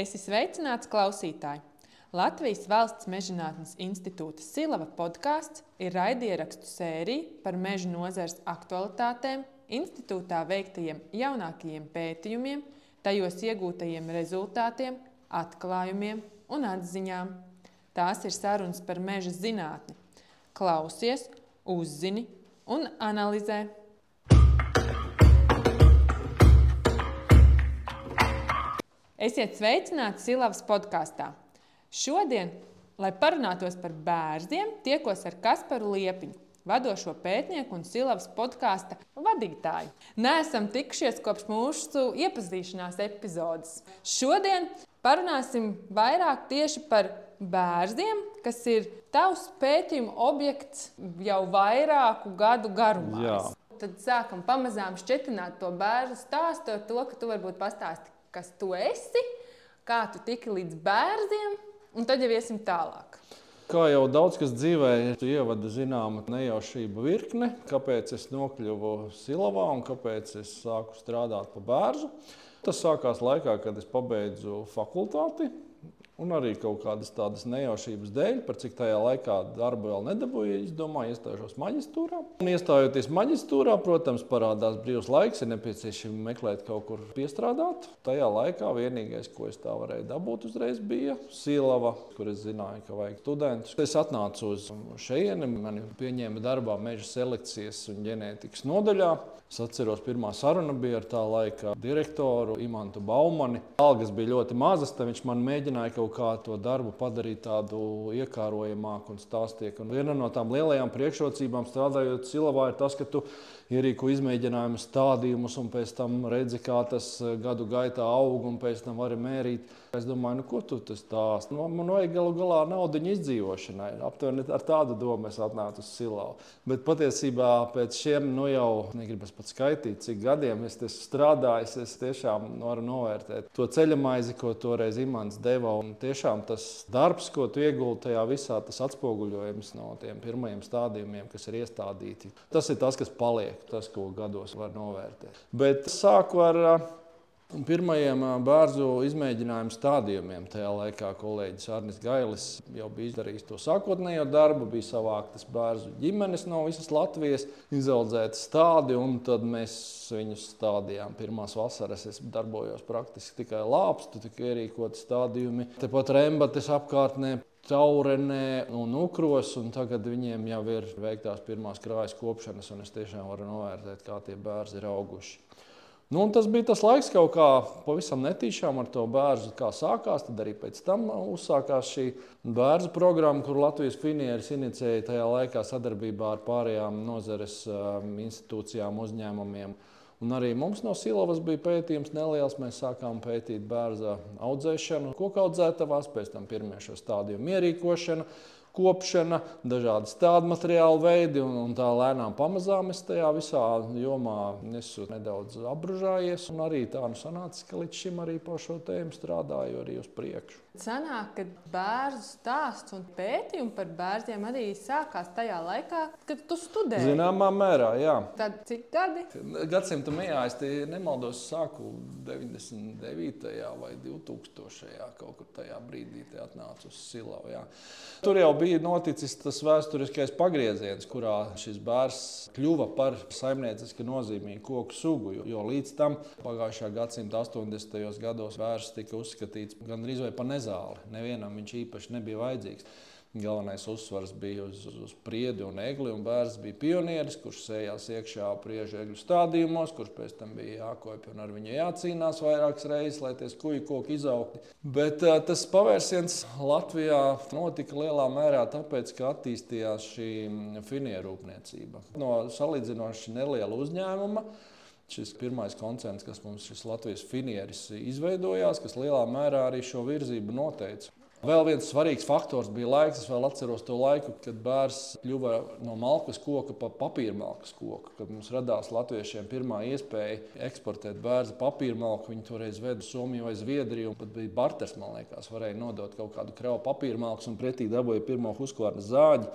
Esi sveicināts, klausītāji! Latvijas Valsts Mežģinātnes institūta Silava podkāsts ir raidierakstu sērija par meža nozares aktualitātēm, institūtā veiktajiem jaunākajiem pētījumiem, tajos iegūtajiem rezultātiem, atklājumiem un atziņām. Tās ir sarunas par meža zinātni. Klausies, uzzini un analizē! Esiet sveicināti Silavas podkāstā. Šodien, lai parunātos par bērniem, tiekos ar Kasparu Liepiņu, vadošo pētnieku un Silavas podkāstu vadītāju. Nesam tikušies kopš mūsu iepazīšanās epizodes. Šodien parunāsim vairāk tieši par bērniem, kas ir tavs pētījuma objekts jau vairāku gadu garumā. Jā. Tad sākam pamazām šķietināt to bērnu stāstu ar to, ka tu varbūt pastāsti, kas tu esi, kā tu tiki līdz bērniem, un tad jau iesim tālāk. Kā jau daudz kas dzīvē, tu ievada zināma nejaušība virkne, kāpēc es nokļuvu Silavā un kāpēc es sāku strādāt pa bērnu. Tas sākās laikā, kad es pabeidzu fakultāti. Un arī kaut kādas tādas nejaušības dēļ, par cik tajā laikā darbu vēl nedabūju, es domāju, iestāšos maģistrā. Un iestājoties maģistrā, protams, parādās brīvs laiks, ir nepieciešams meklēt kaut kur piestrādāt. Tajā laikā vienīgais, ko es tā varēju dabūt, uzreiz bija Silava, kur es zināju, ka vajag studentus. Es atnācu uz šejieni, mani pieņēma darbā meža selekcijas un ģenētikas nodaļā. Es atceros, pirmā saruna bija ar tā laika direktoru Imantu Baumani. Algas bija ļoti mazas, tad viņš man mēģināja kaut kā to darbu padarīt tādu iekārojamāku un stāstīgu. Un viena no tām lielajām priekšrocībām strādājot Silavā ir tas, ka tu ierīko izmēģinājumu stādījumus un pēc tam redzi, kā tas gadu gaitā aug un pēc tam vari mērīt. Es domāju, nu, ko tu tas stāsti? Nu, man vajag galu galā naudu izdzīvošanai. Aptuveni ar tādu domu es atnācu uz Silavu. Bet patiesībā pēc šiem, nu jau negribas pat skaitīt, cik gadiem es esmu strādājis, es tiešām varu novērtēt to ceļa maizi, ko toreiz Imants deva. Un tiešām tas darbs, ko tu iegūti tajā visā, tas atspoguļojums no tiem pirmajiem stādījumiem, kas ir iestādīti. Tas ir tas, kas paliek, tas, ko gados var novērtēt. Bet sāku ar Pirmajiem bērnu izmēģinājumu stādījumiem tajā laikā kolēģis Arnis Gailis jau bija izdarījis to sākotnējo darbu, bija savāktas bērnu ģimenes no visas Latvijas, izaudzēti stádi, un tad mēs viņus stādījām. Pirmās vasaras es darbojos praktiski tikai lāpstu, tikai ierīkoti stādījumi. Tepat Rembates apkārtnē Taurenē un Ukros, un tagad viņiem jau ir veiktās pirmās krājas kopšanas, un es tiešām varu novērtēt, kā tie bērni ir auguši. Nu, tas bija tas laiks, kaut kā pavisam netīšām ar to bērnu, kā sākās. Tad arī pēc tam uzsākās šī bērnu programma, kur Latvijas finieris inicēja tajā laikā sadarbībā ar pārējām nozares um, institūcijām, uzņēmumiem. Un arī mums no Silavas bija pētījums neliels. Mēs sākām pētīt bērnu audzēšanu, koku audzētavās, pēc tam pirmie šo stādījumu ierīkošanu kopšana, dažādi stādu materiālu veidi, un, un tā lēnām pamazām es tajā visā jomā esmu nedaudz apbružājies. Arī tā nu sanāca, ka līdz šim arī par šo tēmu strādāju arī uz priekšu. Sanāk, ka bērnu stāsts un pētījumi par bērniem arī sākās tajā laikā, kad tu studēji. Zināmā mērā, jā. Tad cik gadi? Gadsimta mijā es nemaldos, sāku 99. vai 2000. kaut kur tajā brīdī atnācu uz Silavu. Jā. Tur jau bija noticis tas vēsturiskais pagrieziens, kurā šis bērns kļuva par saimnieciski nozīmīgu koku sugu. Jo līdz tam pagājušā gadsimta 80. gados bērns tika uzskatīts gandrīz vai par nezināmu nezāli. Nevienam viņš īpaši nebija vajadzīgs. Galvenais uzsvars bija uz, uz priedi un egli. Un bērns bija pionieris, kurš sējās iekšā priežu egļu stādījumos, kurš pēc tam bija jākopja un ar viņu jācīnās vairākas reizes, lai tie skuju koki izaugtu. Bet uh, tas pavērsiens Latvijā notika lielā mērā tāpēc, ka attīstījās šī finieru rūpniecība. No salīdzinoši neliela uzņēmuma šis pirmais koncerns, kas mums šis Latvijas finieris izveidojās, kas lielā mērā arī šo virzību noteica. Vēl viens svarīgs faktors bija laiks. Es vēl atceros to laiku, kad bērns kļuva no malkas koka par papīra malkas koku. Kad mums radās latviešiem pirmā iespēja eksportēt bērnu papīra malku, viņi toreiz veda Somiju vai Zviedriju. Pat bija barters, man liekas, varēja nodot kaut kādu kravu papīra malku un pretī dabūja pirmo huskārnas zāģi.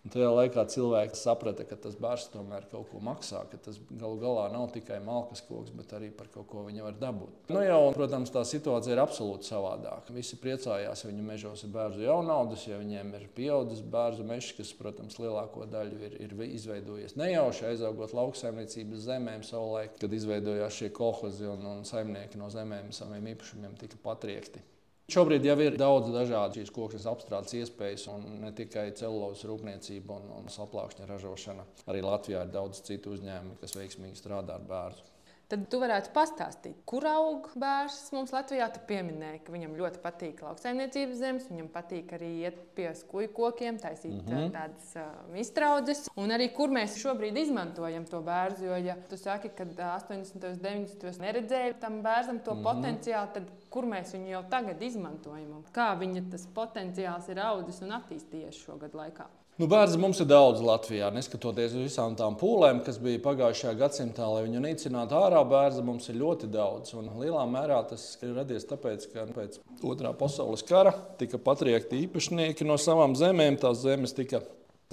Un tajā laikā cilvēki saprata, ka tas bērns tomēr kaut ko maksā, ka tas galu galā nav tikai malkas koks, bet arī par kaut ko viņa var dabūt. Nu jau, protams, tā situācija ir absolūti savādāka. Visi priecājās, ja viņu mežos ir bērnu jaunaudas, ja viņiem ir pieaudzis bērnu mežs, kas, protams, lielāko daļu ir, ir izveidojies nejauši aizaugot lauksaimniecības zemēm savulaik, kad izveidojās šie kolhozi un, un saimnieki no zemēm saviem īpašumiem tika patriekti. Šobrīd jau ir daudz dažādu šīs koksnes apstrādes iespējas, un ne tikai celulozes rūpniecība un, un saplākšņa ražošana. Arī Latvijā ir daudz citu uzņēmumu, kas veiksmīgi strādā ar bērnu. Tad tu varētu pastāstīt, kur aug bērns mums Latvijā. Tu pieminēji, ka viņam ļoti patīk lauksaimniecības zemes, viņam patīk arī iet pie skuju kokiem, taisīt mm -hmm. tādas uh, iztraudzes. Un arī kur mēs šobrīd izmantojam to bērnu. Jo, ja tu saki, ka 80. un 90. neredzēji tam bērnam to mm -hmm. potenciālu, tad kur mēs viņu jau tagad izmantojam? Kā viņa tas potenciāls ir audzis un attīstījies šo gadu laikā? Nu, bērnu mums ir daudz Latvijā, neskatoties uz visām tām pūlēm, kas bija pagājušajā gadsimtā, lai viņu nīcinātu ārā. Bērnu mums ir ļoti daudz. Un lielā mērā tas ir radies tāpēc, ka pēc otrā pasaules kara tika patriekti īpašnieki no savām zemēm. Tās zemes tika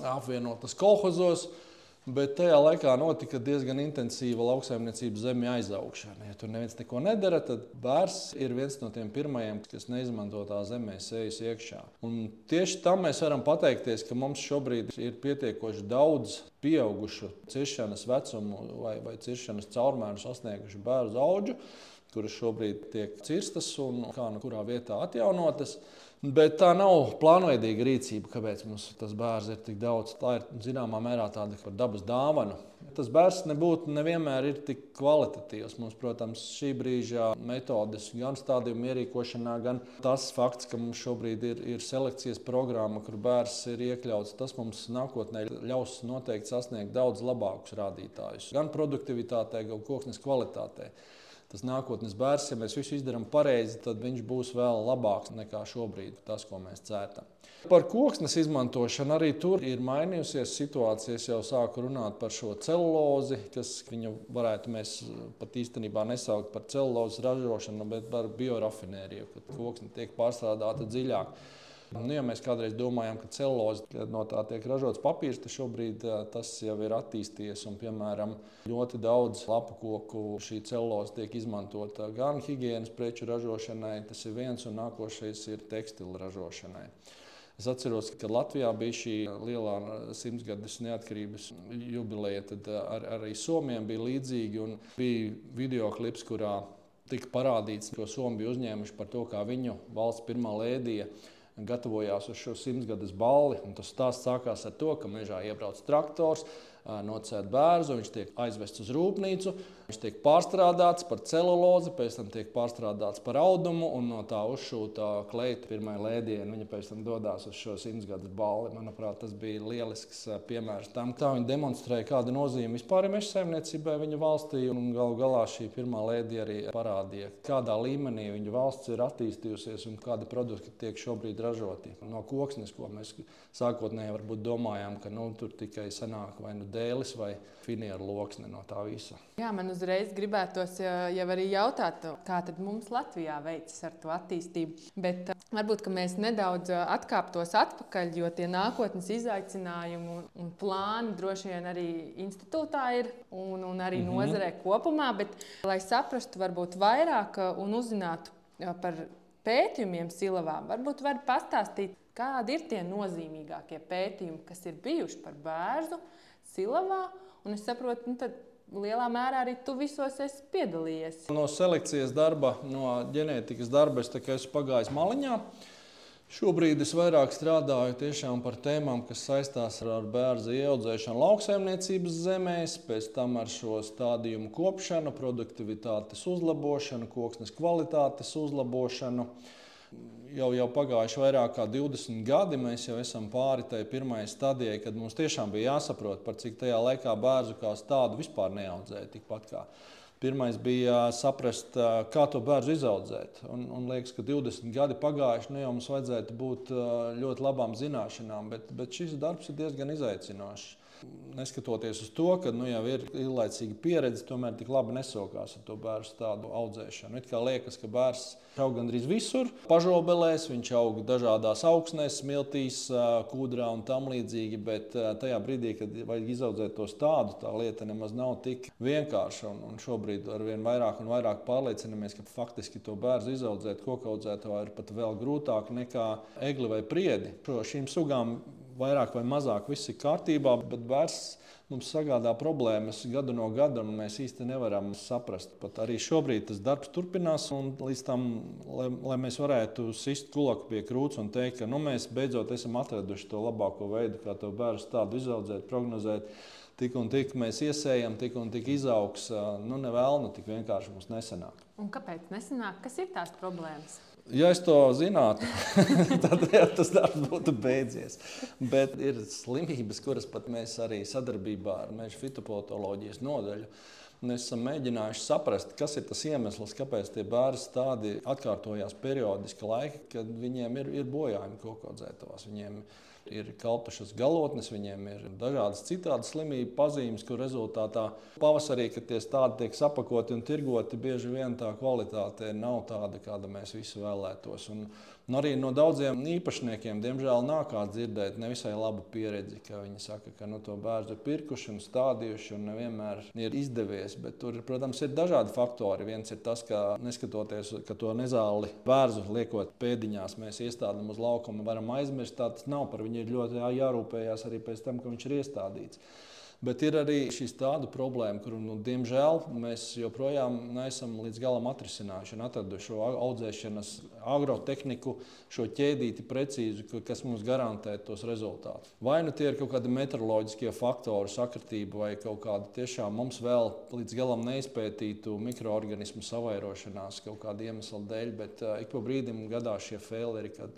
apvienotas kolhozos. Bet tajā laikā notika diezgan intensīva lauksaimniecības zemju aizaugšana. Ja tur neviens neko nedara, tad bērns ir viens no tiem pirmajiem, kas neizmanto tā zemē sejas iekšā. Un tieši tam mēs varam pateikties, ka mums šobrīd ir pietiekoši daudz pieaugušu ciršanas vecumu vai, vai ciršanas caurmēru sasniegušu bērnu augu, kuras šobrīd tiek cirstas un kā no kurā vietā atjaunotas. Bet tā nav plānveidīga rīcība, kāpēc mums tas bērns ir tik daudz. Tā ir zināmā mērā tāda dabas dāvana. Tas bērns nebūtu nevienmēr ir tik kvalitatīvs. Mums, protams, šī brīža metodes, gan stādījuma ierīkošanā, gan tas fakts, ka mums šobrīd ir, ir selekcijas programma, kur bērns ir iekļauts, tas mums nākotnē ļaus noteikti sasniegt daudz labākus rādītājus. Gan produktivitātē, gan koksnes kvalitātē tas nākotnes bērns, ja mēs visu izdarām pareizi, tad viņš būs vēl labāks nekā šobrīd, tas, ko mēs cērtam. Par koksnes izmantošanu arī tur ir mainījusies situācija. Es jau sāku runāt par šo celulozi, kas viņu varētu mēs pat īstenībā nesaukt par celulozes ražošanu, bet par biorafinēriju, kad koksne tiek pārstrādāta dziļāk. Nu, ja mēs kādreiz domājām, ka celuloze no tā tiek ražots papīrs, tad šobrīd tas jau ir attīstījies. Un, piemēram, ļoti daudz lapu koku šī celuloze tiek izmantota gan higiēnas preču ražošanai, tas ir viens, un nākošais ir tekstilu ražošanai. Es atceros, ka Latvijā bija šī lielā simtgades neatkarības jubileja. Tad ar, arī Somijam bija līdzīgi. Bija video klips, kurā tika parādīts, ko Somija bija uzņēmuši par to, kā viņu valsts pirmā lēdija gatavojās uz šo simtgades balli. Tas stāsts sākās ar to, ka mežā iebrauc traktors, nocēta bērnu, viņš tiek aizvests uz rūpnīcu. Viņš tiek pārstrādāts par celulozi, pēc tam tiek pārstrādāts par audumu, un no tā uzšūta kleita pirmā lēdiena. Viņa pēc tam dodas uz šo simtgades balli. Manuprāt, tas bija lielisks piemērs tam, kā viņi demonstrēja, kāda nozīme vispār ir meža saimniecībai viņa valstī. Galu galā šī pirmā lēdija arī parādīja, kādā līmenī viņa valsts ir attīstījusies un kādi produkti tiek šobrīd ražoti. No koksnes, ko mēs sākotnēji domājām, ka nu, tur tikai sanāk vai nu dēlis vai finieru loksne no tā visa. Jā, man uzreiz gribētos jau arī jautāt, kā tad mums Latvijā veicas ar to attīstību. Bet uh, varbūt mēs nedaudz uh, atkāptos atpakaļ, jo tie nākotnes izaicinājumi un, plāni droši vien arī institūtā ir un, un arī mm -hmm. nozarē kopumā. Bet, lai saprastu varbūt vairāk un uzzinātu par pētījumiem Silavā, varbūt var pastāstīt, kādi ir tie nozīmīgākie pētījumi, kas ir bijuši par bērnu Silavā. Un es saprotu, nu, lielā mērā arī tu visos esi piedalījies. No selekcijas darba, no ģenētikas darba es esmu pagājis maliņā. Šobrīd es vairāk strādāju par tēmām, kas saistās ar bērnu ieaudzēšanu lauksaimniecības zemēs, pēc tam ar šo stādījumu kopšanu, produktivitātes uzlabošanu, koksnes kvalitātes uzlabošanu jau, jau pagājuši vairāk kā 20 gadi. Mēs jau esam pāri tai pirmajai stadijai, kad mums tiešām bija jāsaprot, par cik tajā laikā bērnu kā tādu vispār neaudzēja. Tikpat kā pirmais bija saprast, kā to bērnu izaudzēt. Un, un liekas, ka 20 gadi pagājuši, nu jau mums vajadzētu būt ļoti labām zināšanām, bet, bet šis darbs ir diezgan izaicinošs. Neskatoties uz to, ka nu, jau ir ilglaicīga pieredze, tomēr tik labi nesokās ar to bērnu tādu audzēšanu. It kā liekas, ka bērns aug gandrīz visur, pažobelēs, viņš aug dažādās augsnēs, smiltīs, kūdrā un tam līdzīgi, bet tajā brīdī, kad vajag izaudzēt tos tādu, tā lieta nemaz nav tik vienkārša. Un, un šobrīd ar vien vairāk un vairāk pārliecinamies, ka faktiski to bērnu izaudzēt koku audzētājā ir pat vēl grūtāk nekā egli vai priedi. Šo šīm sugām vairāk vai mazāk viss ir kārtībā, bet bērns mums sagādā problēmas gadu no gada, un mēs īsti nevaram saprast. Pat arī šobrīd tas darbs turpinās, un līdz tam, lai, lai mēs varētu sist kulaku pie krūts un teikt, ka nu, mēs beidzot esam atraduši to labāko veidu, kā to bērnu tādu izaudzēt, prognozēt. Tik un tik mēs iesējam, tik un tik izaugs. Nu, nevēlnu, tik vienkārši mums nesanāk. Un kāpēc nesanāk? Kas ir tās problēmas? Ja es to zinātu, tad jā, tas darbs būtu beidzies. Bet ir slimības, kuras pat mēs arī sadarbībā ar Meža fitopatoloģijas nodaļu. Mēs esam mēģinājuši saprast, kas ir tas iemesls, kāpēc tie bērni tādi atkārtojās periodiski laiki, kad viņiem ir, ir bojājumi kokaudzētavās. Viņiem ir kaltušas galotnes, viņiem ir dažādas citādas slimību pazīmes, kur rezultātā pavasarī, kad tie stādi tiek sapakoti un tirgoti, bieži vien tā kvalitāte nav tāda, kāda mēs visi vēlētos. Un, un arī no daudziem īpašniekiem, diemžēl, nākās dzirdēt nevisai labu pieredzi, ka viņi saka, ka nu, to bērnu ir pirkuši un stādījuši un nevienmēr ir izdevies. Bet tur, protams, ir dažādi faktori. Viens ir tas, ka neskatoties, ka to nezāli bērnu liekot pēdiņās, mēs iestādām uz laukuma, varam aizmirst. Tā tas nav par viņu ir ļoti jārūpējas arī pēc tam, ka viņš ir iestādīts. Bet ir arī šīs tāda problēma, kuru, nu, diemžēl, mēs joprojām neesam līdz galam atrisinājuši atraduši šo audzēšanas agrotehniku, šo ķēdīti precīzi, kas mums garantē tos rezultātus. Vai nu tie ir kaut kādi meteoroloģiskie faktori, sakritība vai kaut kāda tiešām mums vēl līdz galam neizpētītu mikroorganismu savairošanās kaut kāda iemesla dēļ, bet uh, ik pa brīdim gadās šie fēleri, kad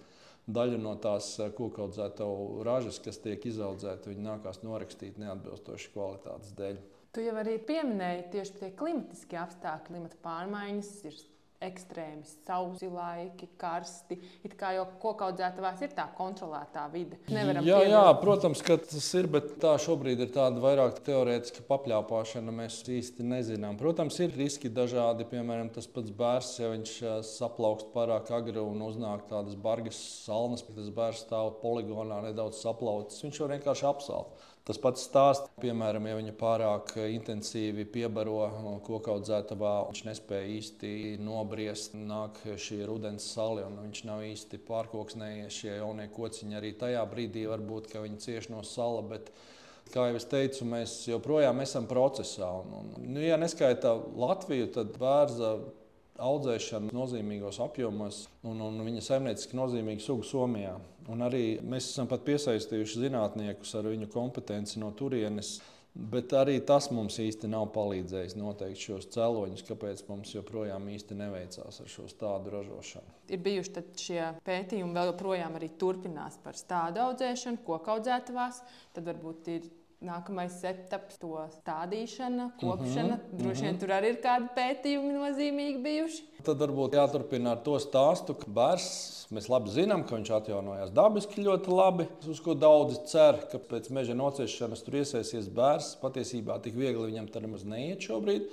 daļu no tās eh, kokaudzēto ražas, kas tiek izaudzēta, viņi nākās norakstīt neatbilstoši kvalitātes dēļ. Tu jau arī pieminēji tieši tie klimatiskie apstākļi, klimata pārmaiņas, ir ekstrēmi sausi laiki, karsti. It kā jau kokaudzētavās ir tā kontrolētā vide. Nevaram jā, pievilkt. jā, protams, ka tas ir, bet tā šobrīd ir tāda vairāk teorētiska papļāpāšana. Mēs īsti nezinām. Protams, ir riski dažādi. Piemēram, tas pats bērns, ja viņš saplaukst pārāk agri un uznāk tādas bargas salnas, tad tas bērns stāv poligonā nedaudz saplaucis. Viņš var vienkārši apsalt. Tas pats stāsts, piemēram, ja viņa pārāk intensīvi piebaro koku audzētavā, viņš nespēja īsti nobriest, nāk šī rudens sali un viņš nav īsti pārkoksnējies. Šie jaunie kociņi arī tajā brīdī varbūt viņi cieš no sala. Bet, Kā jau es teicu, mēs joprojām esam procesā. Un, un, nu, ja neskaita Latviju, tad bērza audzēšana nozīmīgos apjomos un, un viņa saimnieciski nozīmīga suga Somijā. Un arī mēs esam piesaistījuši zinātniekus ar viņu kompetenci no turienes. Bet arī tas mums īsti nav palīdzējis noteikt šos cēloņus, kāpēc mums joprojām īsti neveicās ar šo tādu ražošanu. Ir bijuši šie pētījumi, vēl joprojām turpinās par stādu audzēšanu, koku audzētavās. Tad varbūt ir Nākamais etaps, to stādīšana, kopšana. Mm -hmm, Droši vien mm -hmm. tur arī ir kādi pētījumi nozīmīgi bijuši. Tad varbūt jāturpina ar to stāstu, ka bērns, mēs labi zinām, ka viņš atjaunojās dabiski ļoti labi. Uz ko daudzi cer, ka pēc meža nociešanas tur iesaisties bērns. Patiesībā tik viegli viņam tur nemaz neiet šobrīd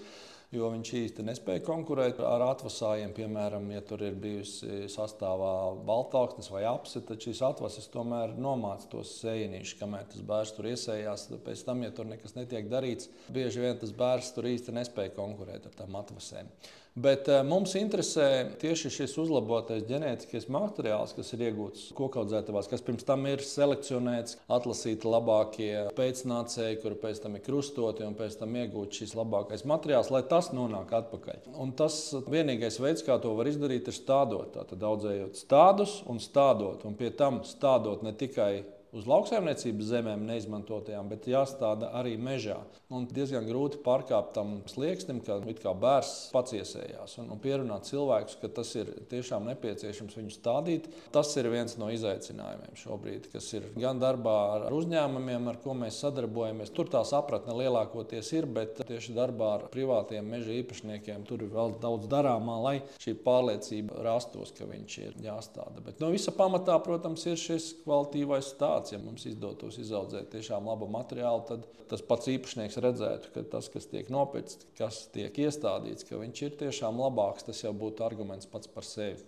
jo viņš īsti nespēja konkurēt ar atvasājiem. Piemēram, ja tur ir bijusi sastāvā baltāksnes vai apse, tad šīs atvases tomēr nomāca tos sēņķus, kamēr tas bērns tur iesējās. Pēc tam, ja tur nekas netiek darīts, bieži vien tas bērns tur īsti nespēja konkurēt ar tām atvasēm. Bet uh, mums interesē tieši šis uzlabotais ģenētiskais materiāls, kas ir iegūts kokaudzētavās, kas pirms tam ir selekcionēts, atlasīti labākie pēcnācēji, kuri pēc tam ir krustoti un pēc tam iegūts šis labākais materiāls, lai tas nonāk atpakaļ. Un tas vienīgais veids, kā to var izdarīt, ir stādot. Tātad audzējot stādus un stādot, un pie tam stādot ne tikai uz lauksaimniecības zemēm neizmantotajām, bet jāstāda arī mežā. Un diezgan grūti pārkāpt tam slieksnim, ka kā bērns pats iesējās un, un pierunāt cilvēkus, ka tas ir tiešām nepieciešams viņu stādīt. Tas ir viens no izaicinājumiem šobrīd, kas ir gan darbā ar uzņēmumiem, ar ko mēs sadarbojamies. Tur tā sapratne lielākoties ir, bet tieši darbā ar privātiem meža īpašniekiem tur ir vēl daudz darāmā, lai šī pārliecība rastos, ka viņš ir jāstāda. Bet no visa pamatā, protams, ir šis kvalitīvais stāsts plantācija mums izdotos izaudzēt tiešām labu materiālu, tad tas pats īpašnieks redzētu, ka tas, kas tiek nopirkts, kas tiek iestādīts, ka viņš ir tiešām labāks, tas jau būtu arguments pats par sevi.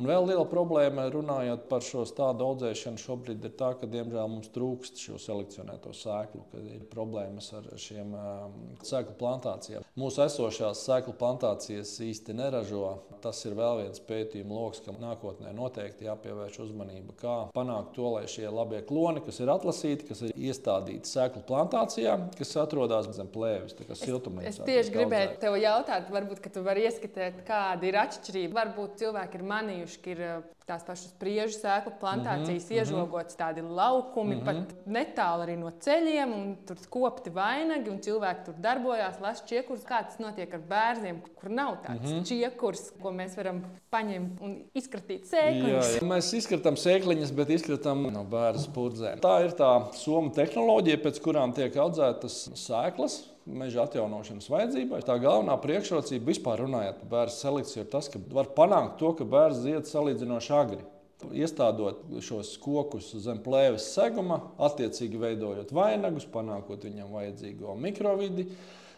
Un vēl liela problēma, runājot par šo stādu audzēšanu, šobrīd ir tā, ka diemžēl mums trūkst šo selekcionēto sēklu, ka ir problēmas ar šiem um, sēklu plantācijām. Mūsu esošās sēklu plantācijas īsti neražo. Tas ir vēl viens pētījuma lokus, kam nākotnē noteikti jāpievērš uzmanība. Kā panākt to, lai šie labie kloni, kas ir atlasīti, kas ir iestādīti sēklu plantācijā, kas atrodas zem plēves, kā siltumnīcā. Es, es tieši gribēju tev jautāt, varbūt tu vari ieskatīt, kāda ir atšķirība. Varbūt cilvēki ir manījuši ka ir eh, tās pašas priežu sēklu plantācijas, mm -hmm. iežogotas tādi laukumi, mm -hmm. pat netālu arī no ceļiem, un tur kopti vainagi, un cilvēki tur darbojās, lasa čiekurs. Kā tas notiek ar bērniem, kur nav tāds mm -hmm. čiekurs, ko mēs varam paņemt un izkratīt sēkliņus? Jā, jā. Mēs izkratām sēkliņas, bet izkratām no bērnu spurdzēm. Tā ir tā Somu tehnoloģija, pēc kurām tiek audzētas sēklas meža atjaunošanas vajadzībai. Tā galvenā priekšrocība vispār runājot par bērnu selekciju ir tas, ka var panākt to, ka bērns zied salīdzinoši agri. Iestādot šos kokus zem plēves seguma, attiecīgi veidojot vainagus, panākot viņam vajadzīgo mikrovidi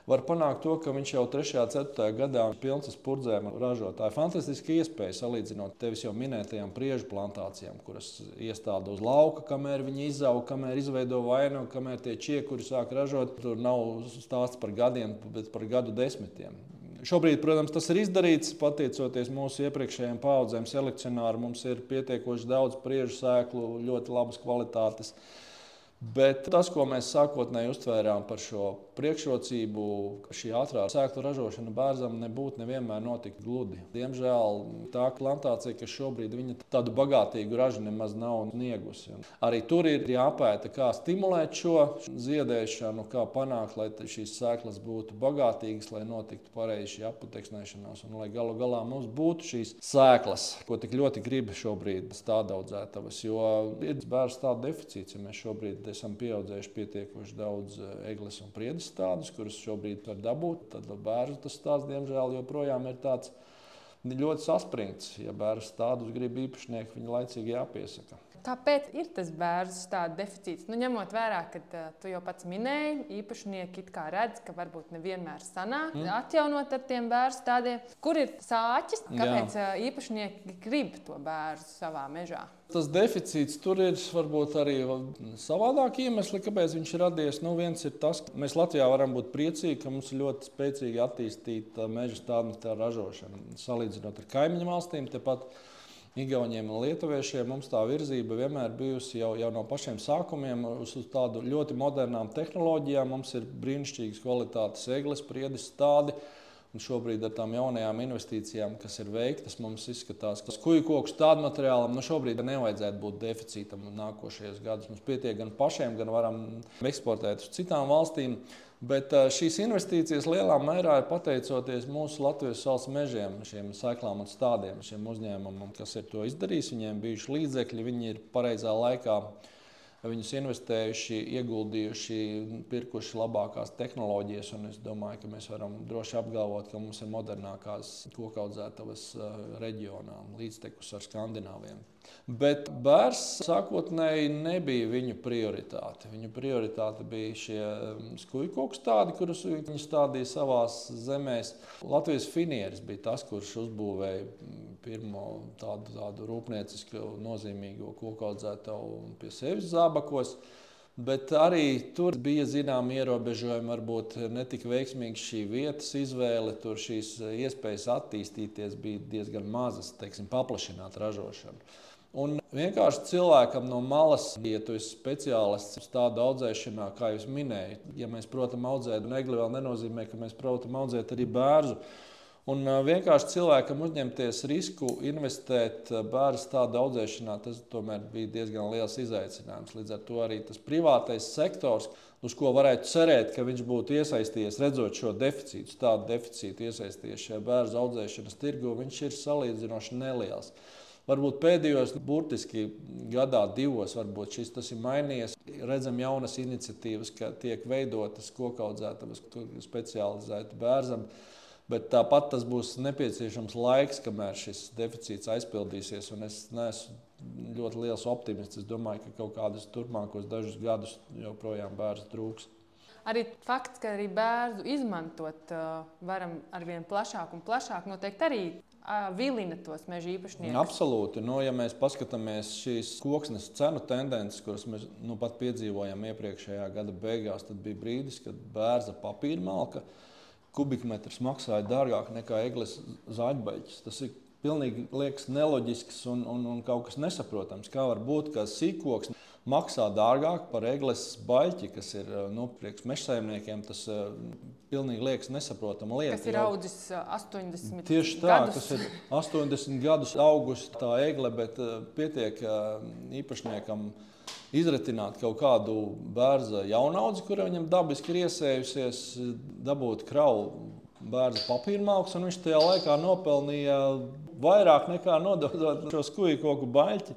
var panākt to, ka viņš jau 3. un 4. gadā pilns ar spurdzēm ražot. Tā ir fantastiska iespēja salīdzinot tevis jau minētajām priežu plantācijām, kuras iestāda uz lauka, kamēr viņi izauga, kamēr izveido vainagu, kamēr tie čiekuri sāk ražot. Tur nav stāsts par gadiem, bet par gadu desmitiem. Šobrīd, protams, tas ir izdarīts pateicoties mūsu iepriekšējiem paudzēm. Selekcionāri mums ir pietiekoši daudz priežu sēklu, ļoti labas kvalitātes. Bet tas, ko mēs sākotnēji uztvērām par šo priekšrocību, ka šī ātrā sēklu ražošana bērnam nebūtu nevienmēr notika gludi. Diemžēl tā plantācija, kas šobrīd viņa tādu bagātīgu ražu nemaz nav sniegusi. Arī tur ir jāpēta, kā stimulēt šo ziedēšanu, kā panākt, lai šīs sēklas būtu bagātīgas, lai notiktu pareizi šī aputeksnēšanās un lai galu galā mums būtu šīs sēklas, ko tik ļoti grib šobrīd stādaudzētavas. Jo ir bērnu stāda deficīts, ja mēs šobrīd esam pieaudzējuši pietiekoši daudz eh, eglis un priedes stādus, kurus šobrīd var dabūt. Tad bērnu tas stāsts, diemžēl, joprojām ir tāds ļoti saspringts. Ja bērnu stādus grib īpašnieki, viņi laicīgi jāpiesaka. Kāpēc ir tas bērnu stāda deficīts? Nu, ņemot vērā, ka uh, tu jau pats minēji, īpašnieki redz, ka varbūt nevienmēr sanāk mm. atjaunot ar tiem bērnu stādiem. Kur ir sāķis? Kāpēc Jā. īpašnieki grib to bērnu savā mežā? Tas deficīts tur ir varbūt arī savādāk iemesli, kāpēc viņš ir radies. Nu, viens ir tas, ka mēs Latvijā varam būt priecīgi, ka mums ir ļoti spēcīgi attīstīta meža stāvokļa ražošana. Salīdzinot ar kaimiņu valstīm, tepat Igauniem un Lietuviešiem mums tā virzība vienmēr bijusi jau, jau no pašiem sākumiem uz, tādu ļoti modernām tehnoloģijām. Mums ir brīnišķīgas kvalitātes eglis, priedis stādi. Un šobrīd ar tām jaunajām investīcijām, kas ir veiktas, mums izskatās, ka kuģu koku tādu materiālam nu šobrīd nevajadzētu būt deficītam nākošajos gados. Mums pietiek gan pašiem, gan varam eksportēt uz citām valstīm. Bet šīs investīcijas lielā mērā ir pateicoties mūsu Latvijas valsts mežiem, šiem sēklām un stādiem, šiem uzņēmumiem, kas ir to izdarījis. Viņiem bijuši līdzekļi, viņi ir pareizā laikā viņus investējuši, ieguldījuši, pirkuši labākās tehnoloģijas. Es domāju, ka mēs varam droši apgalvot, ka mums ir modernākās kokaudzētavas reģionā, līdztekus ar Skandināviem. Bet bērns sākotnēji nebija viņu prioritāte. Viņu prioritāte bija šie um, skūpstūri, tādi, kurus viņi stādīja savā zemē. Latvijas finieris bija tas, kurš uzbūvēja mm, pirmo tādu, tādu rūpniecisku, nozīmīgo koku audzētāju pie sevis zābakos. Bet arī tur bija zināma ierobežojuma, varbūt ne tik veiksmīga šī vietas izvēle. Tur šīs iespējas attīstīties bija diezgan mazas, teiksim, paplašināt ražošanu. Un vienkārši cilvēkam no malas, ja tu esi speciālists tādā audzēšanā, kā jūs minējāt, ja mēs protam audzēt negli, vēl nenozīmē, ka mēs protam audzēt arī bērnu. Un vienkārši cilvēkam uzņemties risku investēt bērnu tādā audzēšanā, tas tomēr bija diezgan liels izaicinājums. Līdz ar to arī tas privātais sektors, uz ko varētu cerēt, ka viņš būtu iesaistījies, redzot šo deficītu, tādu deficītu iesaistījies šajā bērnu audzēšanas tirgu, viņš ir salīdzinoši neliels. Varbūt pēdējos, burtiski gadā, divos, varbūt šis tas ir mainījies. Redzam, jaunas iniciatīvas, ka tiek veidotas kokaudzētas, specializētas bērnam. Bet tāpat tas būs nepieciešams laiks, kamēr šis deficīts aizpildīsies. Es neesmu ļoti liels optimists. Es domāju, ka kaut kādus turpmākos dažus gadus joprojām bērns trūks. Arī fakts, ka arī bērnu izmantot uh, varam ar vien plašāk un plašāk, noteikti arī uh, vilina tos meža īpašniekus. Absolūti. Nu, ja mēs paskatāmies šīs koksnes cenu tendences, kuras mēs nu, pat piedzīvojām iepriekšējā gada beigās, tad bija brīdis, kad bērza papīra malka kubikmetrs maksāja dārgāk nekā eglis zaļbaļķis. Tas ir pilnīgi liekas neloģisks un, un, un kaut kas nesaprotams. Kā var būt, ka sīkoks maksā dārgāk par eglis baļķi, kas ir nu, priekš mežsaimniekiem. Tas uh, pilnīgi liekas nesaprotama lieta. Kas ir audzis 80 Tieši tā, gadus. kas ir 80 gadus augusi tā egle, bet uh, pietiek uh, īpašniekam izretināt kaut kādu bērnu jaunaudzi, kur viņam dabiski ir iesējusies, dabūt kravu bērnu papīra mākslu, un viņš tajā laikā nopelnīja vairāk nekā nododot šo skuju koku baļķi.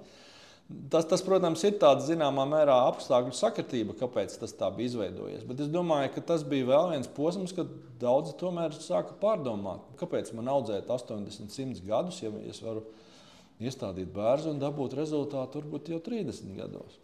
Tas, tas, protams, ir tāds zināmā mērā apstākļu sakritība, kāpēc tas tā bija izveidojies. Bet es domāju, ka tas bija vēl viens posms, kad daudzi tomēr sāka pārdomāt, kāpēc man audzēt 80, 100 gadus, ja es varu iestādīt bērnu un dabūt rezultātu varbūt jau 30 gados.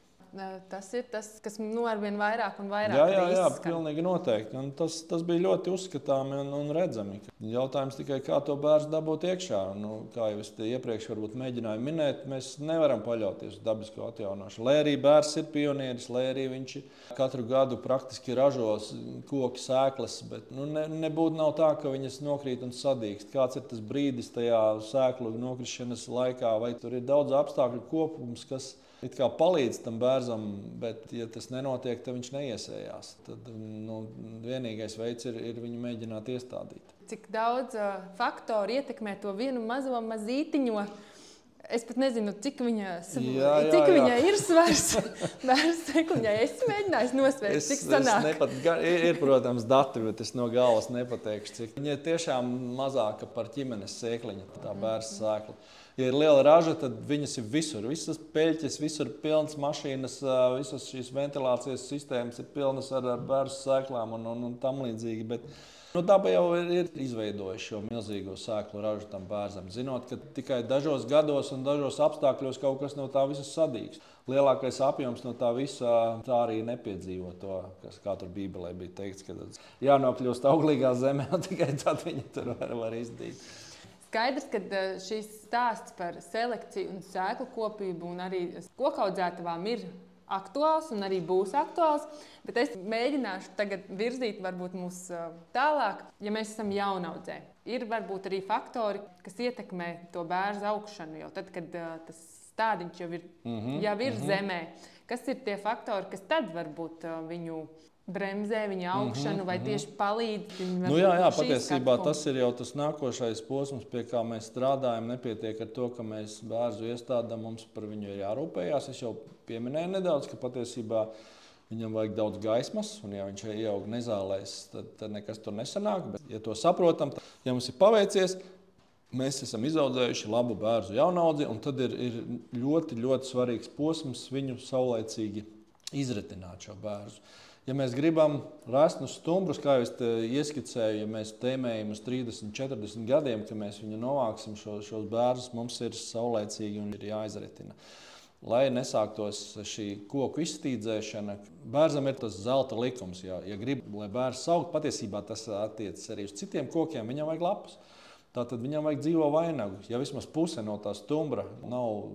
Tas ir tas, kas nu, ar vien vairāk un vairāk jā, jā, jā, pilnīgi noteikti. Un tas, tas bija ļoti uzskatāms un, un redzami. Jautājums tikai, kā to bērnu dabūt iekšā. Nu, kā jau es iepriekš mēģināju minēt, mēs nevaram paļauties uz dabisko atjaunošanu. Lai arī bērns ir pionieris, lai arī viņš katru gadu praktiski ražos koku sēklas, bet nu, ne, nebūtu tā, ka viņas nokrīt un sadīkst. Kāds ir tas brīdis tajā sēklu nokrišanas laikā, vai tur ir daudz apstākļu kopums, kas it kā palīdz tam bērnam, bet, ja tas nenotiek, tad viņš neiesējās. Tad nu, vienīgais veids ir, ir viņu mēģināt iestādīt. Cik daudz uh, faktoru ietekmē to vienu mazo mazītiņu? Es pat nezinu, cik viņa, jā, jā, cik jā. viņa ir svars. Bērns sekuļā es mēģināju nosvērt, es, cik sanāk. Nepat, ir, ir, protams, dati, bet es no galvas nepateikšu, cik. Viņa ir tiešām mazāka par ķimenes sēkliņu, tā bērns sēkla. Ja ir liela raža, tad viņas ir visur. Visas peļķes, visur pilnas mašīnas, visas šīs ventilācijas sistēmas ir pilnas ar, ar bērnu sēklām un, un, un tam līdzīgi. Bet, Nu, Daba jau ir, ir izveidojusi šo milzīgo sēklu ražu tam bērnam, zinot, ka tikai dažos gados un dažos apstākļos kaut kas no tā visa sadīgs. Lielākais apjoms no tā visa tā arī nepiedzīvo to, kas kā tur Bībelē bija teikts, ka jānokļūst auglīgā zemē, un tikai tad viņi tur var, var izdīt. Skaidrs, ka eh, šis stāsts par selekciju un sēklu kopību un arī kokaudzētavām ir aktuāls un arī būs aktuāls. Bet es mēģināšu tagad virzīt mūs eh, tālāk, ja mēs esam jaunaudzē. Ir varbūt arī faktori, kas ietekmē to bērnu augšanu. Jau tad, kad uh, tas stādiņš jau ir, mm -hmm, jau ir mm -hmm. zemē, kas ir tie faktori, kas tad varbūt viņu bremzē viņa augšanu, mm -hmm, vai mhm. tieši palīdz viņam? Nu, jā, jā patiesībā tas ir jau tas nākošais posms, pie kā mēs strādājam. Nepietiek ar to, ka mēs bērnu iestādām, mums par viņu ir jārūpējas. Es jau pieminēju nedaudz, ka patiesībā viņam vajag daudz gaismas, un ja viņš ieaug nezālēs, tad, tad nekas tur nesanāk. Bet, ja to saprotam, tad, ja mums ir paveicies, mēs esam izaudzējuši labu bērnu jaunaudzi, un tad ir, ir ļoti, ļoti svarīgs posms viņu saulēcīgi izretināt šo bērnu. Ja mēs gribam rasnus stumbrus, kā jau es ieskicēju, ja mēs tēmējam uz 30, 40 gadiem, ka mēs viņu novāksim šo, šos bērnus, mums ir saulēcīgi un ir jāizretina. Lai nesāktos šī koku izstīdzēšana, bērnam ir tas zelta likums. Ja, ja grib, lai bērns augtu, patiesībā tas attiecas arī uz citiem kokiem, viņam vajag lapas. Tātad viņam vajag dzīvo vainagu. Ja vismaz puse no tā stumbra nav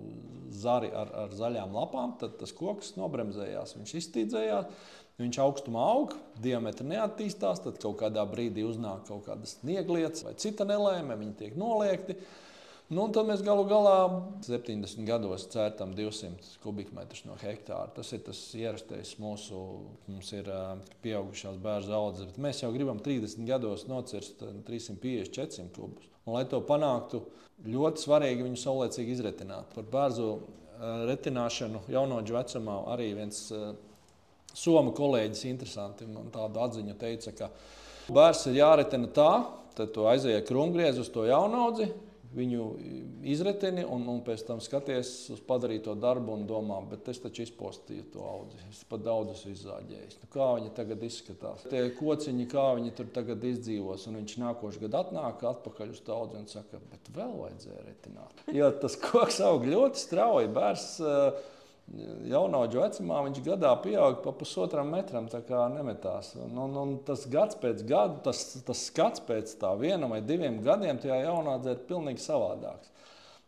zari ar, ar zaļām lapām, tad tas koks nobremzējās, viņš izstīdzējās. Viņš augstumā aug, diametri neattīstās, tad kaut kādā brīdī uznāk kaut kādas snieglietas vai cita nelēma, viņi tiek noliekti. Nu, tad mēs galu galā 70 gados cērtam 200 kubikmetrus no hektāra. Tas ir tas ierastais mūsu, mums ir pieaugušās bērnu audzes, bet mēs jau gribam 30 gados nocirst 350, 400 kubus. Un, lai to panāktu, ļoti svarīgi viņu saulēcīgi izretināt. Par bērnu retināšanu jaunoģu vecumā arī viens Somu kolēģis interesanti man tādu atziņu teica, ka bērns ir jāretina tā, tad tu aizēji krumgriez uz to jaunaudzi, viņu izretini un, un pēc tam skaties uz padarīto darbu un domā, bet es taču izpostīju to audzi. Es pat daudzus izzāģēju. Nu, kā viņi tagad izskatās? Tie kociņi, kā viņi tur tagad izdzīvos. Un viņš nākošais gads atnāk atpakaļ uz to audzi un saka, bet vēl vajadzēja retināt. Jo tas koks aug ļoti strauji. Bērs, uh, Jaunauģu vecumā viņš gadā pieauga pa pusotram metram, tā kā nemetās. Un, un, un tas gads pēc gada, tas, tas skats pēc tā viena vai diviem gadiem tajā jaunādzē ir pilnīgi savādāks.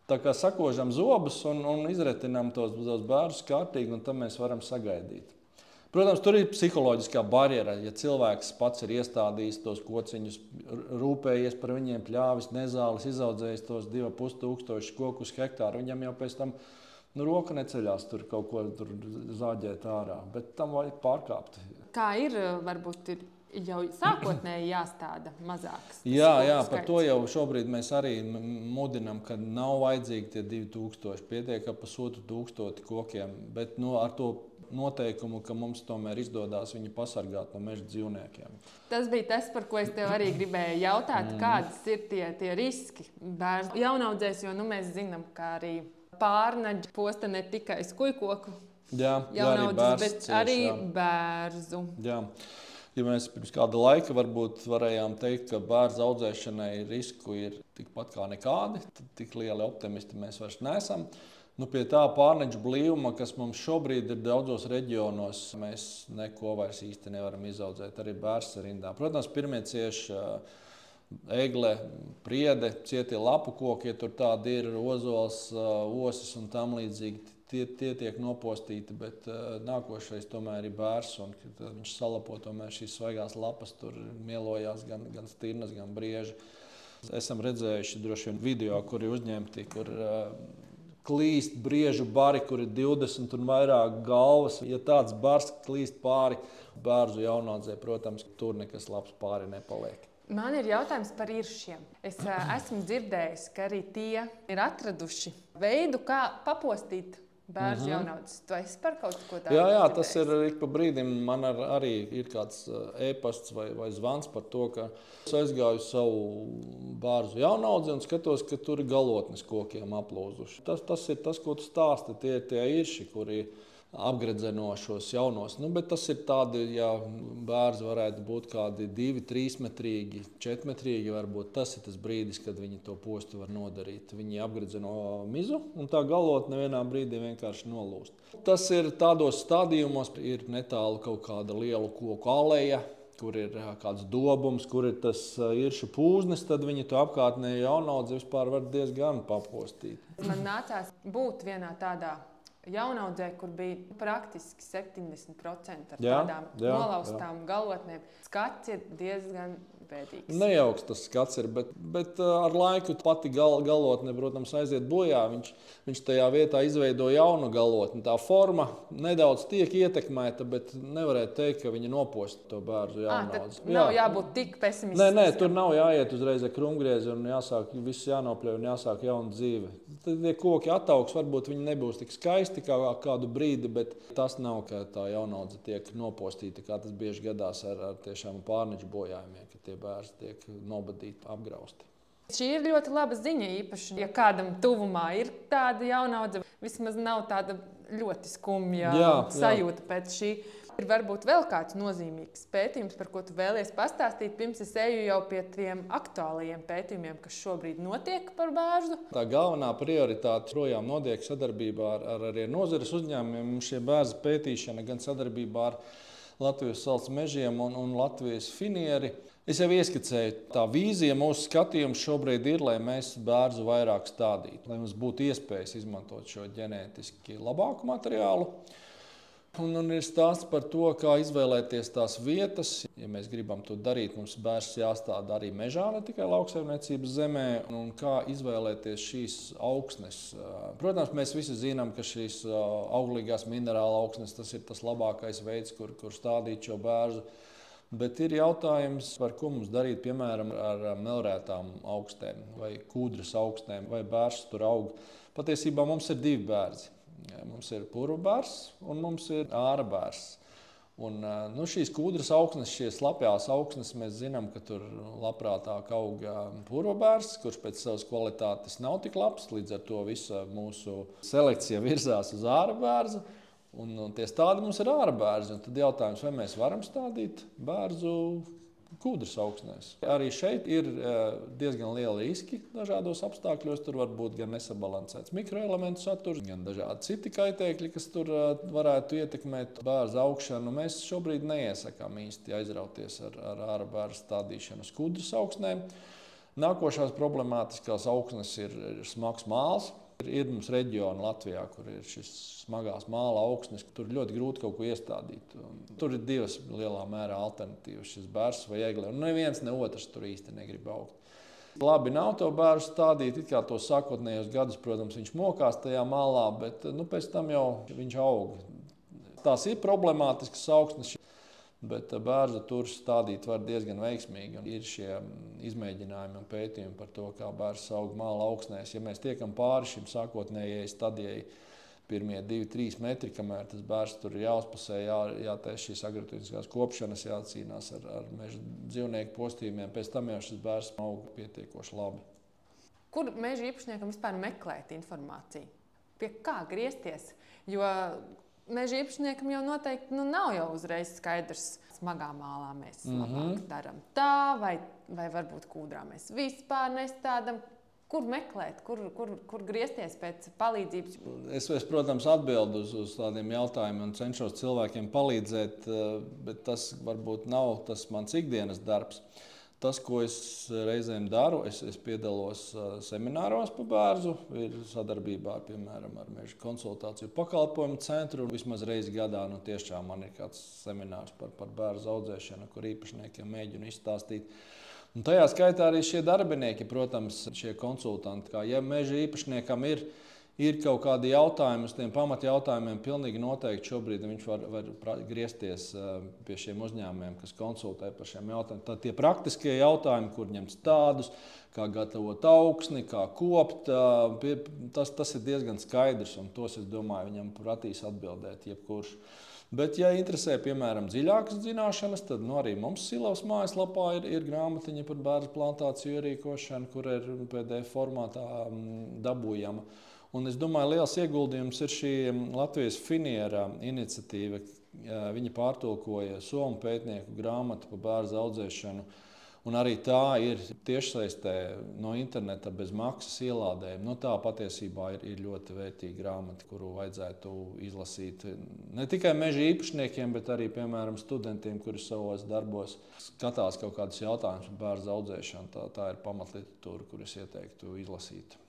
Tā kā sakožam zobus un, un izretinām tos, tos bērnus kārtīgi, un tam mēs varam sagaidīt. Protams, tur ir psiholoģiskā barjera. Ja cilvēks pats ir iestādījis tos kociņus, rūpējies par viņiem, pļāvis, nezālis, izaudzējis tos divus pusotru kokus hektāru, viņam jau pēc tam ir Nu, roka neceļās tur kaut ko zāģēt ārā, bet tam vajag pārkāpt. Kā ir, varbūt ir jau sākotnēji jāstāda mazāks. Jā, jā par to jau šobrīd mēs arī mudinām, ka nav vajadzīgi tie 2000, pietiek ar pusotru tūkstošu kokiem, bet nu, ar to noteikumu, ka mums tomēr izdodas viņu pasargāt no meža dzīvniekiem. Tas bija tas, par ko es tev arī gribēju jautāt, mm. kādas ir tie, tie riski bērnu jaunaudzēs, jo nu, mēs zinām, ka arī pārnaģi posta ne tikai skujkoku jā, jaunaudzes, bet cieši, arī jā. bērzu. Jā. Ja mēs pirms kāda laika varbūt varējām teikt, ka bērnu audzēšanai risku ir tikpat kā nekādi, tad tik lieli optimisti mēs vairs neesam. Nu, pie tā pārneģa blīvuma, kas mums šobrīd ir daudzos reģionos, mēs neko vairs īsti nevaram izaudzēt. Arī bērnu rindā. Protams, pirmie cieši egle, priede, cietie lapu koki, ja tur tādi ir ozols, osis un tam līdzīgi. Tie, tie tiek nopostīti, bet uh, nākošais tomēr ir bērns. Viņš salapo šīs svaigās lapas, tur mielojās gan, gan stirnas, gan brieži. Esam redzējuši droši vien video, kur ir uzņemti, kur uh, klīst briežu bari, kur ir 20 un vairāk galvas. Ja tāds bars klīst pāri bērnu jaunaudzē, protams, tur nekas labs pāri nepaliek. Man ir jautājums par īršiem. Es uh, esmu dzirdējis, ka arī tie ir atraduši veidu, kā papostīt bērnu mm -hmm. jaunaudzes. Tu esi par kaut ko tādu? Jā, jā tas ir ik pa brīdim. Man ar, arī ir kāds e-pasts vai, vai zvans par to, ka es aizgāju savu bērnu jaunaudzi un skatos, ka tur ir galotnes kokiem aplūzuši. Tas, tas ir tas, ko tu stāsti. Tie ir tie īrši, kuri ir apgredzenošos jaunos. Nu, bet tas ir tādi, ja bērni varētu būt kādi divi, trīs metrīgi, četri metrīgi. Varbūt tas ir tas brīdis, kad viņi to postu var nodarīt. Viņi apgredzeno mizu un tā galotne vienā brīdī vienkārši nolūst. Tas ir tādos stadijumos, ir netālu kaut kāda liela koku aleja. Kur ir kāds dobums, kur ir tas īršu pūznis, tad viņi to apkārtnē jaunaudzi vispār var diezgan papostīt. Man nācās būt vienā tādā jaunaudzē, kur bija praktiski 70% ar jā, tādām jā, nolaustām jā. galotnēm. Skats ir diezgan bēdīgs. Nejauks tas skats ir, bet, bet ar laiku pati gal, galotne, protams, aiziet bojā. Viņš, viņš tajā vietā izveido jaunu galotni. Tā forma nedaudz tiek ietekmēta, bet nevarētu teikt, ka viņa nopost to bērnu jaunaudzi. Nav jā. jābūt tik pesimistiskiem. Nē, nē, tur nav jāiet uzreiz ar krumgriezi un jāsāk viss jānopļauj un jāsāk jauna dzīve. Tad tie koki attaugs, varbūt viņi nebūs tik skaisti kā kādu brīdi, bet tas nav, ka tā jaunaudze tiek nopostīta, kā tas bieži gadās ar, ar tiešām pārneču bojājumiem, ka tie bērni tiek nobadīti, apgrausti. Šī ir ļoti laba ziņa. Īpaši, ja kādam tuvumā ir tāda jaunaudzene, vismaz nav tāda ļoti skumja jā, sajūta jā. pēc šī. Ir varbūt vēl kāds nozīmīgs pētījums, par ko tu vēlies pastāstīt, pirms es eju jau pie tiem aktuālajiem pētījumiem, kas šobrīd notiek par bērnu. Tā galvenā prioritāte projām notiek sadarbībā ar, ar, ar nozares uzņēmumiem. Šie bērnu pētīšana gan sadarbībā ar Latvijas salds mežiem un, un Latvijas finieri. Es jau ieskicēju, tā vīzija, mūsu skatījums šobrīd ir, lai mēs bērnu vairāk stādītu, lai mums būtu iespējas izmantot šo ģenētiski labāku materiālu. Un, un ir stāsts par to, kā izvēlēties tās vietas. Ja mēs gribam to darīt, mums bērns jāstāda arī mežā, ne tikai lauksaimniecības zemē. Un kā izvēlēties šīs augsnes? Protams, mēs visi zinām, ka šīs auglīgās minerāla augsnes tas ir tas labākais veids, kur, kur stādīt šo bērnu. Bet ir jautājums, par ko mums darīt, piemēram, ar melnētām augstēm vai kūdras augstēm, vai bērns tur aug. Patiesībā mums ir divi bērni. Mums ir purvbārs un mums ir ārā bārs. Un, nu, šīs kūdras augsnes, šīs slapjās augsnes, mēs zinām, ka tur labprātāk aug purvabērs, kurš pēc savas kvalitātes nav tik labs. Līdz ar to visa mūsu selekcija virzās uz ārabērzu. Un, un tie stādi mums ir ārabērzi. Tad jautājums, vai mēs varam stādīt bērnu kūdras augsnēs. Arī šeit ir e, diezgan liela riski dažādos apstākļos. Tur var būt gan nesabalansēts mikroelementu saturs, gan dažādi citi kaitēkļi, kas tur e, varētu ietekmēt bērnu augšanu. Mēs šobrīd neiesakām īsti aizrauties ar, ar ārā bērnu stādīšanu uz kūdras augsnēm. Nākošās problemātiskās augsnes ir, ir smags māksls. Ir mums reģioni Latvijā, kur ir šis smagās māla augsnes, tur ļoti grūti kaut ko iestādīt. Tur ir divas lielā mērā alternatīvas, šis bērns vai egle. Un neviens ne otrs tur īsti negrib augt. Labi, nav to bērnu stādīt, it kā to sākotnējos gadus, protams, viņš mokās tajā malā, bet nu, pēc tam jau viņš aug. Tās ir problemātiskas augsnes. Bet eh, bērnu tur stādīt var diezgan veiksmīgi. Un ir šie mm, izmēģinājumi un pētījumi par to, kā bērns aug māla augsnēs. Ja mēs tiekam pāri šim sākotnējai stadijai, pirmie divi, trīs metri, kamēr tas bērns tur ir jāuzpasē, jā, jātaisa šīs agrotūriskās kopšanas, jācīnās ar, ar meža dzīvnieku postījumiem. Pēc tam jau šis bērns aug pietiekoši labi. Kur meža īpašniekam vispār meklēt informāciju? Pie kā griezties? Jo meža īpašniekam jau noteikti nu, nav jau uzreiz skaidrs, smagā mālā mēs mm -hmm. darām tā, vai, vai varbūt kūdrā mēs vispār nestādām. Kur meklēt, kur, kur, kur griezties pēc palīdzības? Es, es protams, atbildu uz, uz tādiem jautājumiem un cenšos cilvēkiem palīdzēt, eh, bet tas varbūt nav tas mans ikdienas darbs. Uh, Tas, ko es reizēm daru, es, es piedalos semināros par bērnu, ir sadarbībā piemēram, ar Meža konsultāciju pakalpojumu centru. Vismaz reizi gadā nu, tiešām man ir kāds seminārs par, par bērnu audzēšanu, kur īpašniekiem mēģinu izstāstīt. Un tajā skaitā arī šie darbinieki, protams, šie konsultanti. Kā, ja meža īpašniekam ir ielikās, ir kaut kādi jautājumi, uz tiem pamatjautājumiem, pilnīgi noteikti šobrīd viņš var, var griezties eh, pie šiem uzņēmumiem, kas konsultē par šiem jautājumiem. Tad tie praktiskie jautājumi, kur ņemt tādus, kā gatavot augsni, kā kopt, eh, tas, tas ir diezgan skaidrs, un tos, es domāju, viņam prasīs atbildēt jebkurš. Bet, ja interesē, piemēram, dziļākas zināšanas, tad nu, arī mums Silavas mājaslapā ir, ir grāmatiņa par bērnu plantāciju ierīkošanu, kur ir PDF formātā mm, dabūjama. Un es domāju, liels ieguldījums ir šī Latvijas finiera iniciatīva. Viņi pārtulkoja somu pētnieku grāmatu par bērnu audzēšanu. Un arī tā ir tiešsaistē no interneta bez maksas ielādējuma. Nu, tā patiesībā ir, ir ļoti vērtīga grāmata, kuru vajadzētu izlasīt ne tikai meža īpašniekiem, bet arī piemēram, studentiem, kuri savos darbos skatās kaut kādus jautājumus par bērnu audzēšanu. Tā, tā ir pamatliteratūra, kuras ieteiktu izlasīt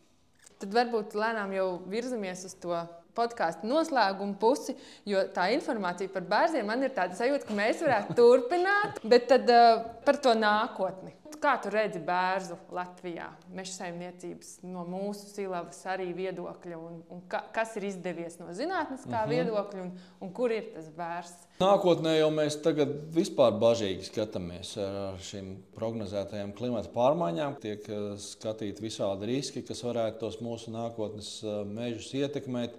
tad varbūt lēnām jau virzamies uz to podkāstu noslēgumu pusi, jo tā informācija par bērniem man ir tāda sajūta, ka mēs varētu turpināt, bet tad uh, par to nākotni. Kā tu redzi bērnu Latvijā, meža saimniecības no mūsu silavas arī viedokļa, un, un ka, kas ir izdevies no zinātniskā mm -hmm. viedokļa, un, un kur ir tas bērns? Nākotnē jau mēs tagad vispār bažīgi skatāmies ar šīm prognozētajām klimata pārmaiņām. Tiek eh, skatīti visādi riski, kas varētu tos mūsu nākotnes eh, mežus ietekmēt.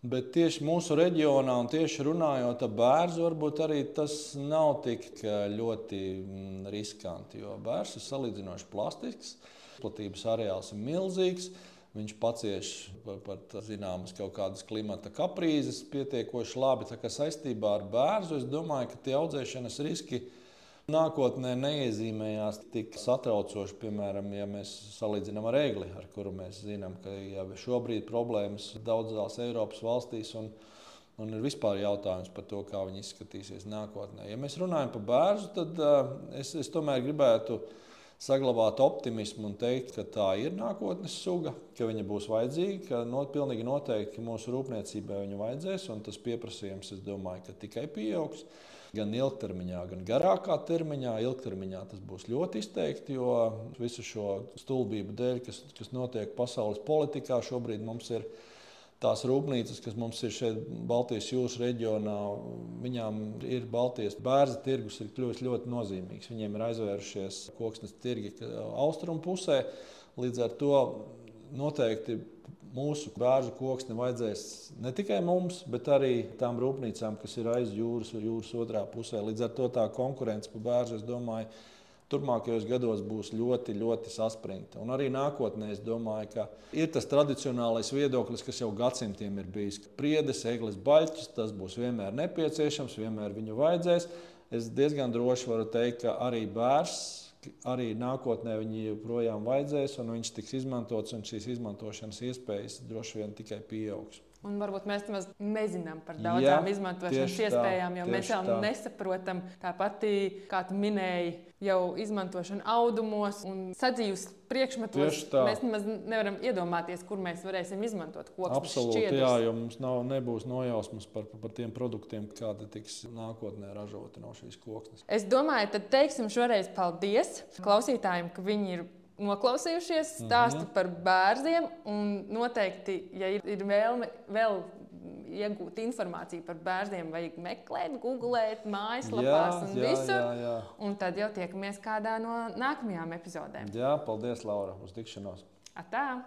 Bet tieši mūsu reģionā, un tieši runājot par bērnu, varbūt arī tas nav tik ļoti mm, riskanti. Jo bērns ir salīdzinoši plastisks, platības areāls ir milzīgs. Viņš pacieš par zināmas kaut kādas klimata kaprīzes pietiekoši labi. Tā kā saistībā ar bērnu es domāju, ka tie audzēšanas riski ir Nākotnē neiezīmējās tik satraucoši, piemēram, ja mēs salīdzinām ar egli, ar kuru mēs zinām, ka jau šobrīd problēmas daudzās Eiropas valstīs. Un, un ir vispār jautājums par to, kā viņi izskatīsies nākotnē. Ja mēs runājam par bērnu, tad uh, es, es tomēr gribētu saglabāt optimismu un teikt, ka tā ir nākotnes suga, ka viņa būs vajadzīga, ka no, pilnīgi noteikti mūsu rūpniecībai viņa vajadzēs, un tas pieprasījums, es domāju, ka tikai pieaugs. Gan ilgtermiņā, gan garākā termiņā. Ilgtermiņā tas būs ļoti izteikti, jo visu šo stulbību dēļ, kas, kas notiek pasaules politikā, šobrīd mums ir tās rūpnīcas, kas mums ir šeit Baltijas jūras reģionā, viņām ir Baltijas bērnu tirgus, ir kļuvis ļoti nozīmīgs. Viņiem ir aizvērušies koksnes tirgi austrumu pusē. Līdz ar to noteikti mūsu bērnu koksni vajadzēs ne tikai mums, bet arī tām rūpnīcām, kas ir aiz jūras, jūras otrā pusē. Līdz ar to tā konkurence par bērnu, es domāju, turpmākajos gados būs ļoti, ļoti saspringta. Un arī nākotnē es domāju, ka ir tas tradicionālais viedoklis, kas jau gadsimtiem ir bijis. Priedes, eglis, baļķis, tas būs vienmēr nepieciešams, vienmēr viņu vajadzēs. Es diezgan droši varu teikt, ka arī bērns arī nākotnē viņi joprojām vajadzēs, un viņš tiks izmantots, un šīs izmantošanas iespējas droši vien tikai pieaugs. Un varbūt mēs nemaz nezinām par daudzām Jā, izmantošanas iespējām, jo mēs jau tā. nesaprotam. Tāpat, kā tu minēji, jau izmantošanu audumos un sadzīves priekšmetos. Mēs nemaz nevaram iedomāties, kur mēs varēsim izmantot kokus. Absolūti, jā, jo mums nav, nebūs nojausmas par, par tiem produktiem, kādi tiks nākotnē ražoti no šīs koksnes. Es domāju, tad teiksim šoreiz paldies klausītājiem, ka viņi ir noklausījušies stāstu mm -hmm. par bērniem. Noteikti, ja ir, ir vēlme vēl iegūt informāciju par bērniem, vajag meklēt, googlēt, mājaslapās jā, un jā, visur. Jā, jā. Un tad jau tiekamies kādā no nākamajām epizodēm. Jā, paldies, Laura, uz tikšanos. Atā!